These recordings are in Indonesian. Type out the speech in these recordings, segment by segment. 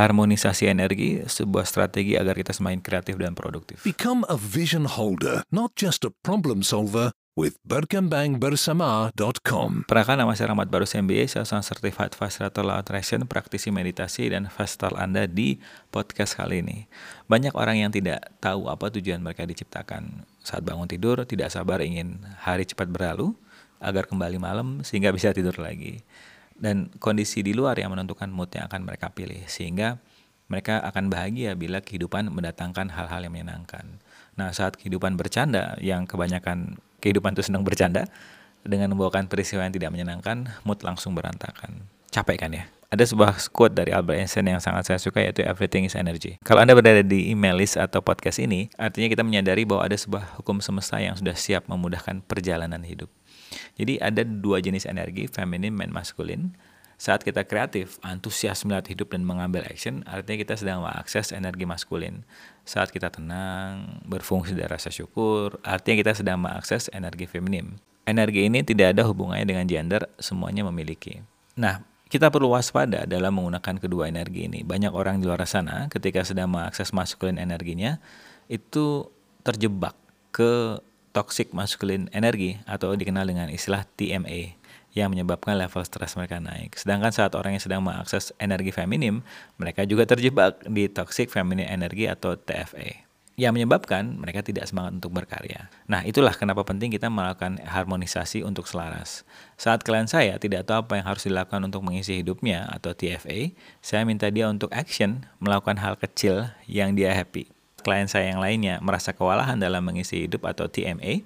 Harmonisasi energi sebuah strategi agar kita semakin kreatif dan produktif. Become a vision holder, not just a problem solver with berkembangbersama.com. Perkenalkan nama saya Rahmat Barus MBA, saya seorang Certified Fast Law Attraction, praktisi meditasi dan fast start Anda di podcast kali ini. Banyak orang yang tidak tahu apa tujuan mereka diciptakan. Saat bangun tidur, tidak sabar ingin hari cepat berlalu, agar kembali malam sehingga bisa tidur lagi. Dan kondisi di luar yang menentukan mood yang akan mereka pilih, sehingga mereka akan bahagia bila kehidupan mendatangkan hal-hal yang menyenangkan. Nah, saat kehidupan bercanda, yang kebanyakan kehidupan itu senang bercanda, dengan membawakan peristiwa yang tidak menyenangkan, mood langsung berantakan. Capek kan ya? Ada sebuah quote dari Albert Einstein yang sangat saya suka yaitu everything is energy. Kalau Anda berada di email list atau podcast ini, artinya kita menyadari bahwa ada sebuah hukum semesta yang sudah siap memudahkan perjalanan hidup. Jadi ada dua jenis energi, feminin dan maskulin. Saat kita kreatif, antusias melihat hidup dan mengambil action, artinya kita sedang mengakses energi maskulin. Saat kita tenang, berfungsi dari rasa syukur, artinya kita sedang mengakses energi feminim. Energi ini tidak ada hubungannya dengan gender, semuanya memiliki. Nah, kita perlu waspada dalam menggunakan kedua energi ini. Banyak orang di luar sana ketika sedang mengakses maskulin energinya, itu terjebak ke toxic masculine energi atau dikenal dengan istilah TMA yang menyebabkan level stres mereka naik. Sedangkan saat orang yang sedang mengakses energi feminim, mereka juga terjebak di toxic feminine energy atau TFA yang menyebabkan mereka tidak semangat untuk berkarya. Nah, itulah kenapa penting kita melakukan harmonisasi untuk selaras. Saat klien saya tidak tahu apa yang harus dilakukan untuk mengisi hidupnya atau TFA, saya minta dia untuk action melakukan hal kecil yang dia happy. Klien saya yang lainnya merasa kewalahan dalam mengisi hidup atau TMA,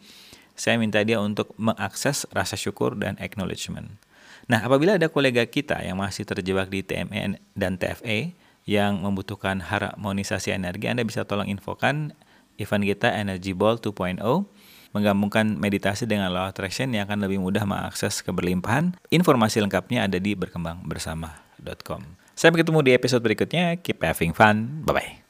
saya minta dia untuk mengakses rasa syukur dan acknowledgement. Nah, apabila ada kolega kita yang masih terjebak di TMN dan TFA yang membutuhkan harmonisasi energi, Anda bisa tolong infokan event kita Energy Ball 2.0 menggabungkan meditasi dengan law attraction yang akan lebih mudah mengakses keberlimpahan. Informasi lengkapnya ada di berkembangbersama.com. Sampai ketemu di episode berikutnya. Keep having fun. Bye-bye.